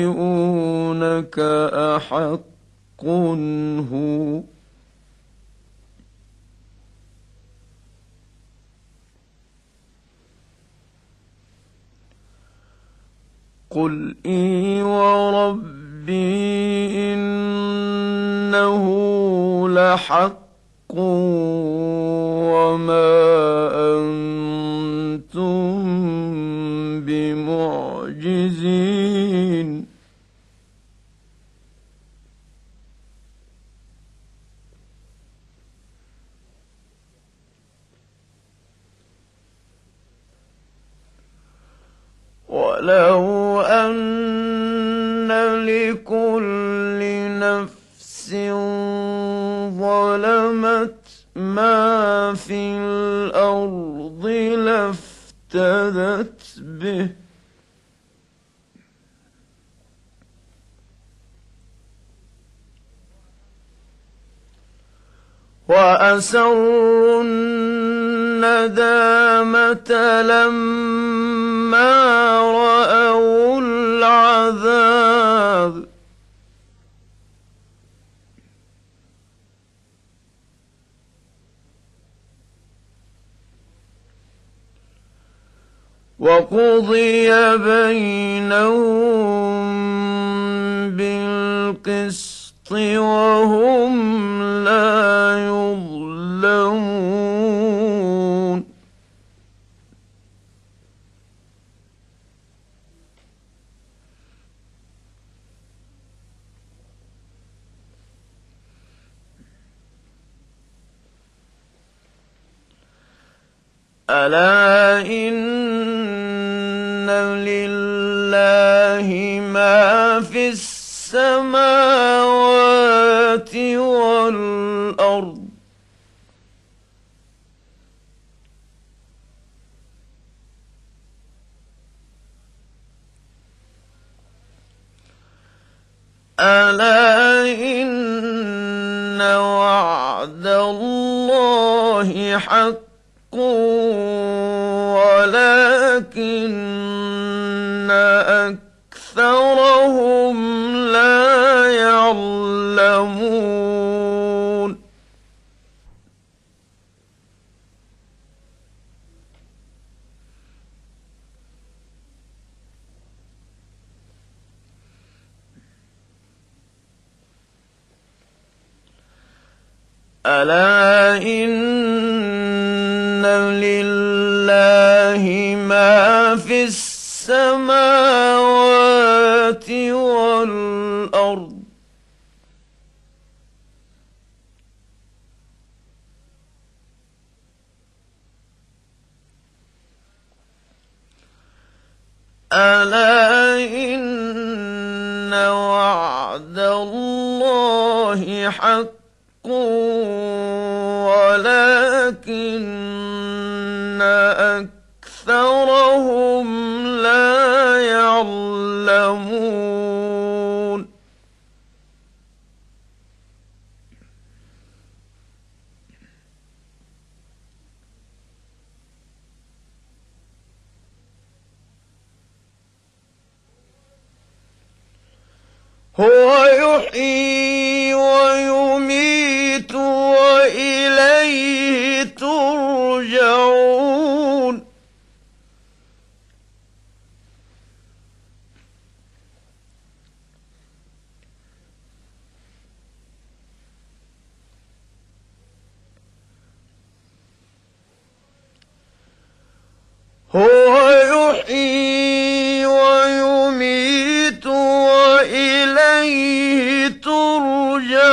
ويستنبئونك أحق هو قل إي وربي إنه لحق وما ما في الأرض لافتدت به. وأسروا الندامة لما رأوا وقضي بينهم بالقسط وهم لا يظلمون. ألا إن لله ما في السماوات والأرض ألا إن وعد الله حق ولكن أكثرهم لا يعلمون ألا إن لله ما في السماوات والأرض. ألا إن وعد الله حق. أكثرهم لا يعلمون هو يحيي ويميت وإليه ترجعون هو يحيي ويميت وإليه ترجعون.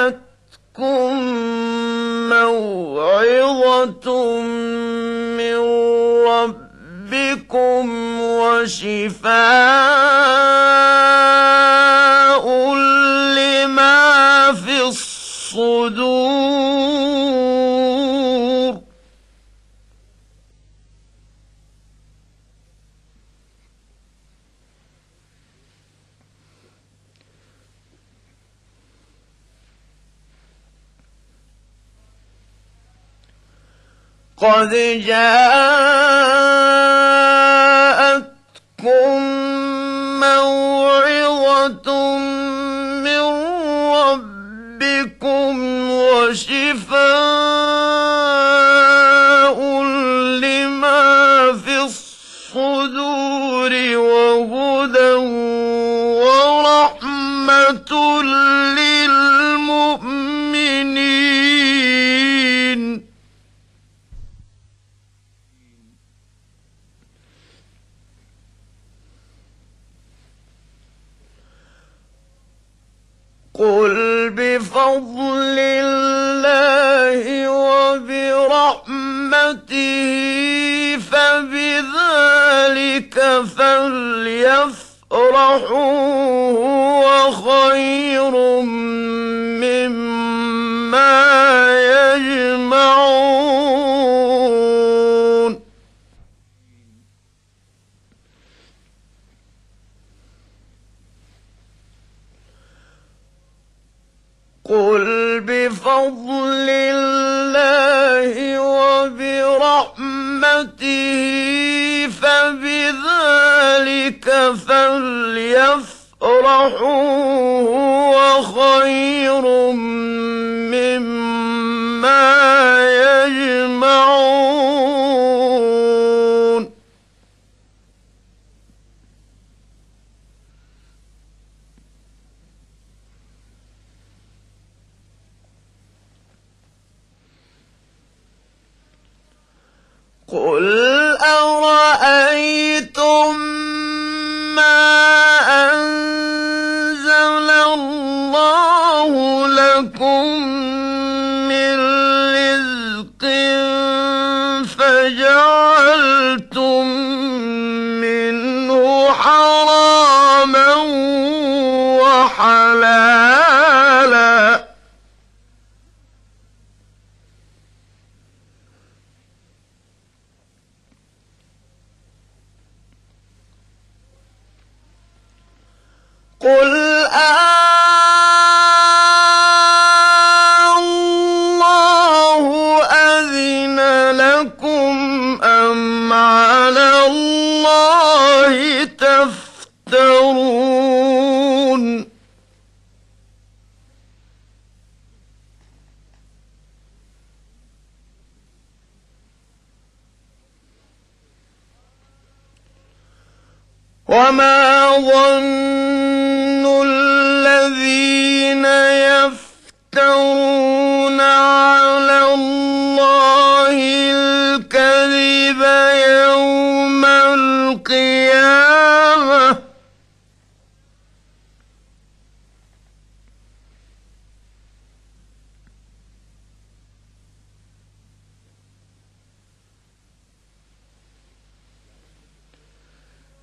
جاءتكم موعظة من ربكم وشفاء لما في الصدور. قد جاءتكم موعظة قل بفضل الله وبرحمته فبذلك فليفرحوا هو خير مما يجمعون. قل بفضل الله وبرحمته فبذلك فليفرحوا هو خير قل أرأيتم ما أنزل الله لكم من رزق فجعلتم منه حراما وحلالا وما ظن الذين يفترون على الله الكذب يوم القيامة.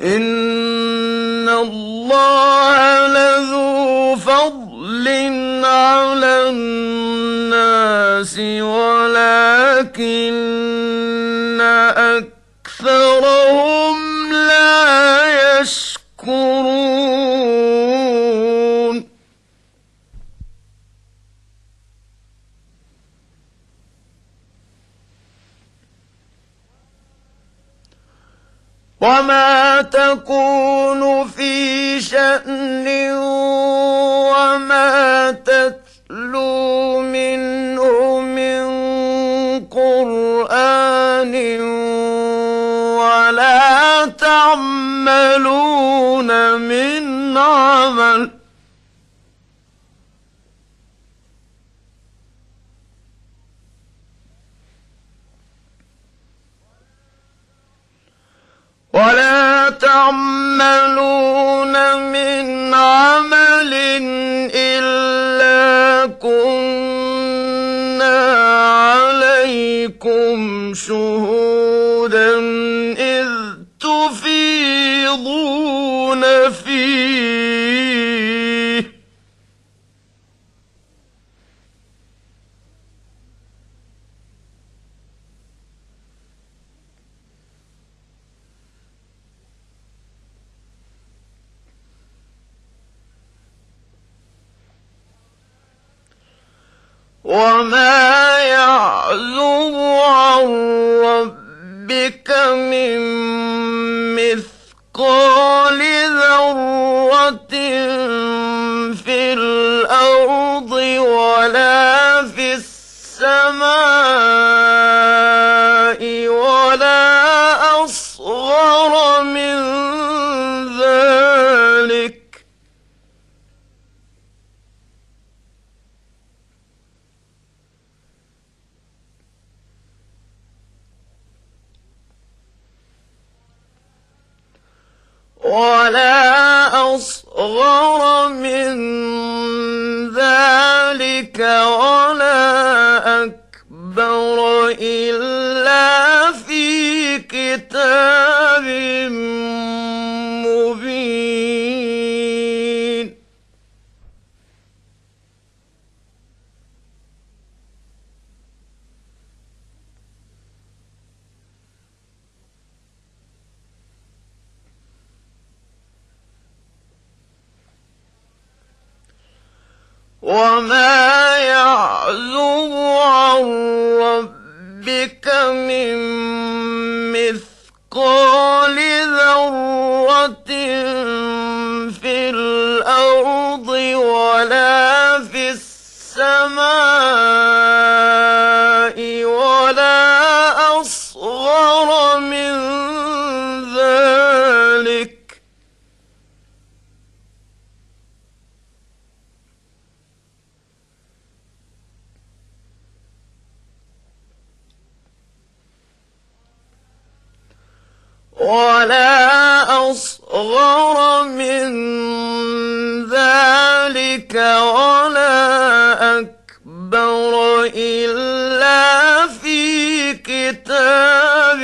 إن ولكن أكثرهم لا يشكرون. وما تكون في شأن وما تتلو تعملون من عمل. ولا تعملون من عمل إلا كنا عليكم شهود. وما يعزب عن ربك من مثقال ذرة في الأرض ولا في السماء ولا أصغر من ذلك ولا أصغر من ذلك ولا أكبر إلا في كتاب وما يعزب عن ربك من ولا أصغر من ذلك ولا أكبر إلا في كتاب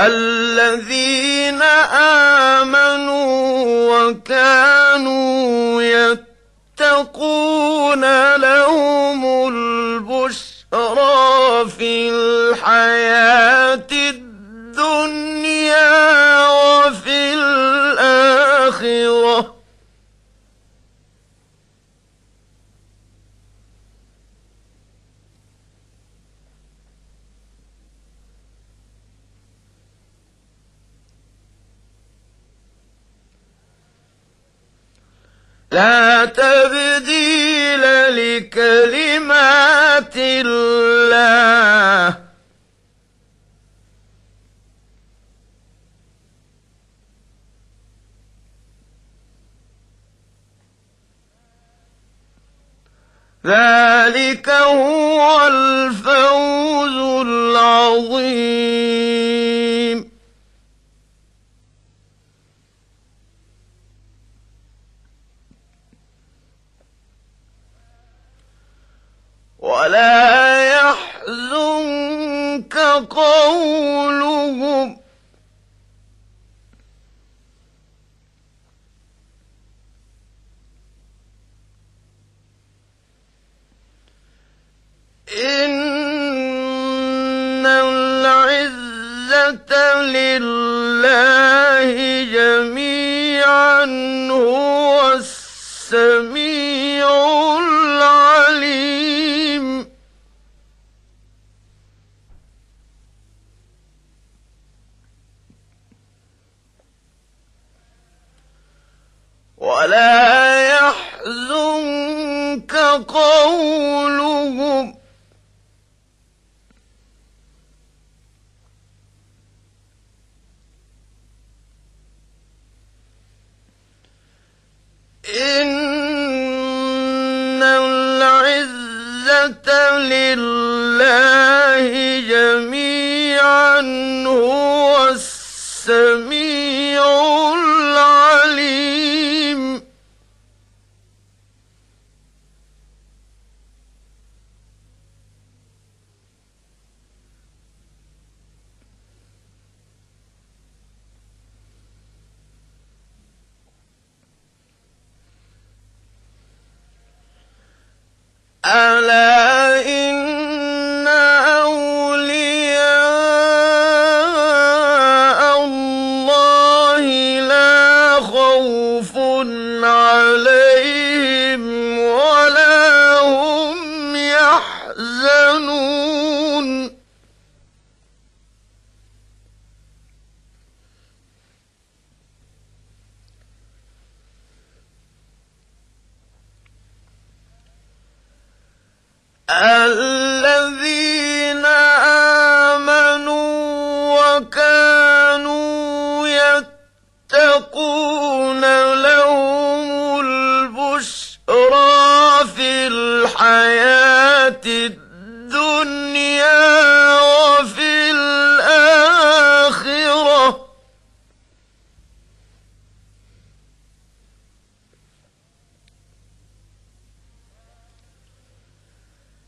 الذين آمنوا وكانوا يتقون لهم البشرى في الحياة لا تبديل لكلمات الله. قولهم. إن العزة لله جميعا هو السميع ولا يحزنك قولهم. إن العزة لله جميعا هو السميع ألا إن أولياء الله لا خوف عليهم الذين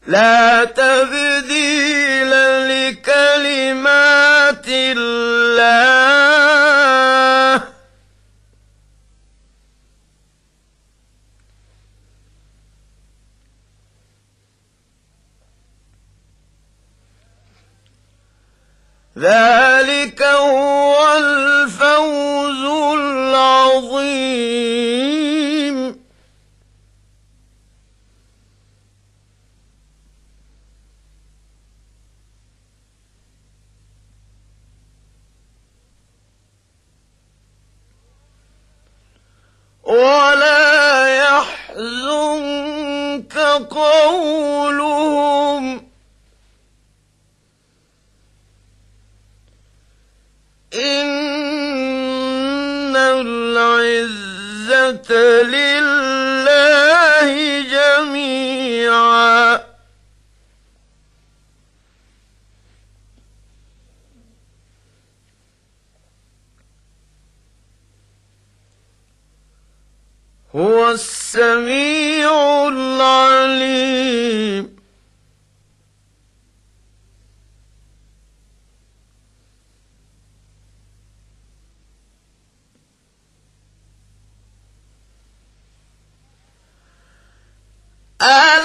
لا تبديل لكلمات الله ذلك هو الفوز العظيم ولا يحزنك قولهم. إن العزة لله السميع العليم. ألا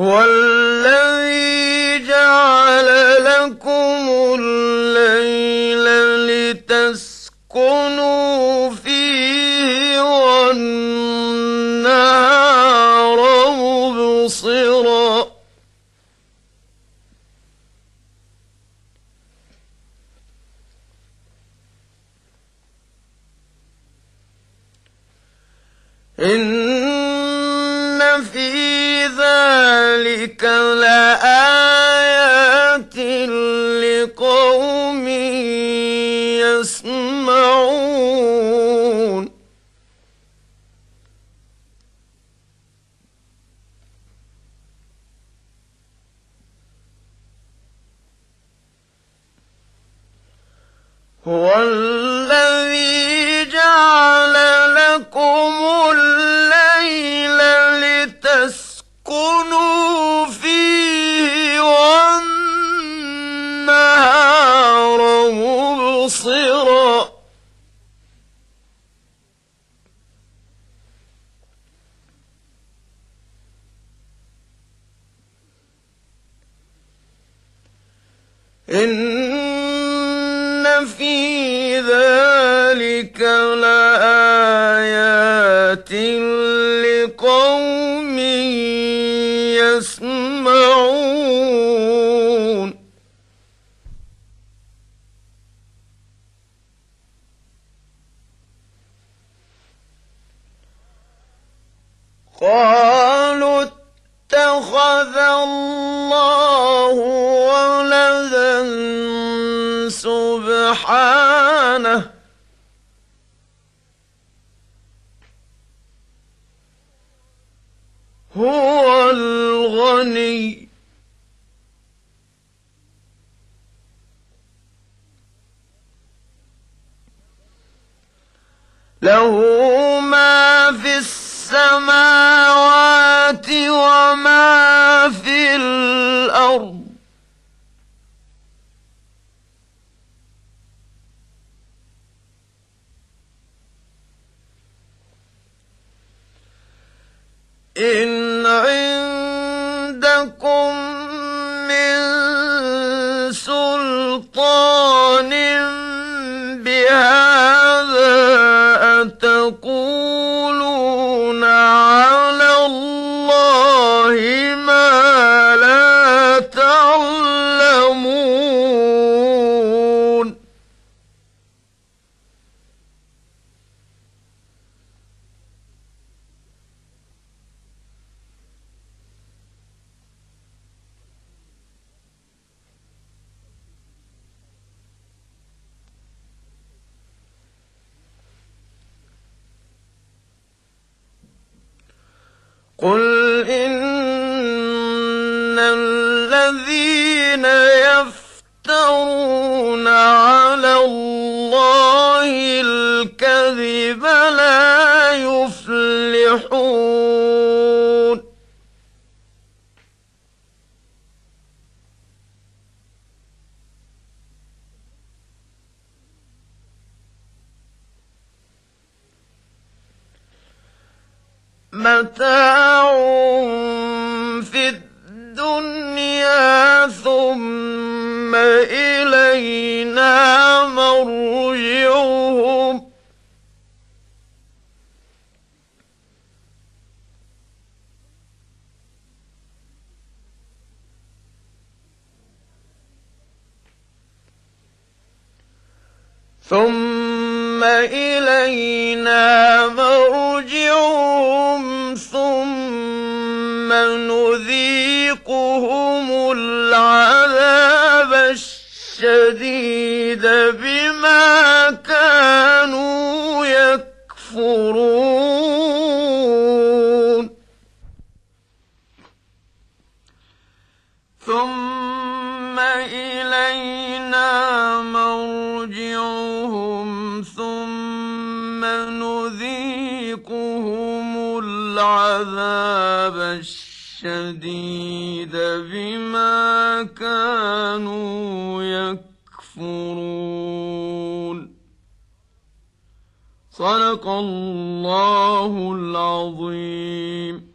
هو الذي جعل لكم الليل لتسكنوا فيه والنهار مبصرا. إن في ذلك لآيات لقوم يسمعون. هو إن سبحانه بهذا أتقول متاع الشديد بما كانوا يكفرون. صدق الله العظيم.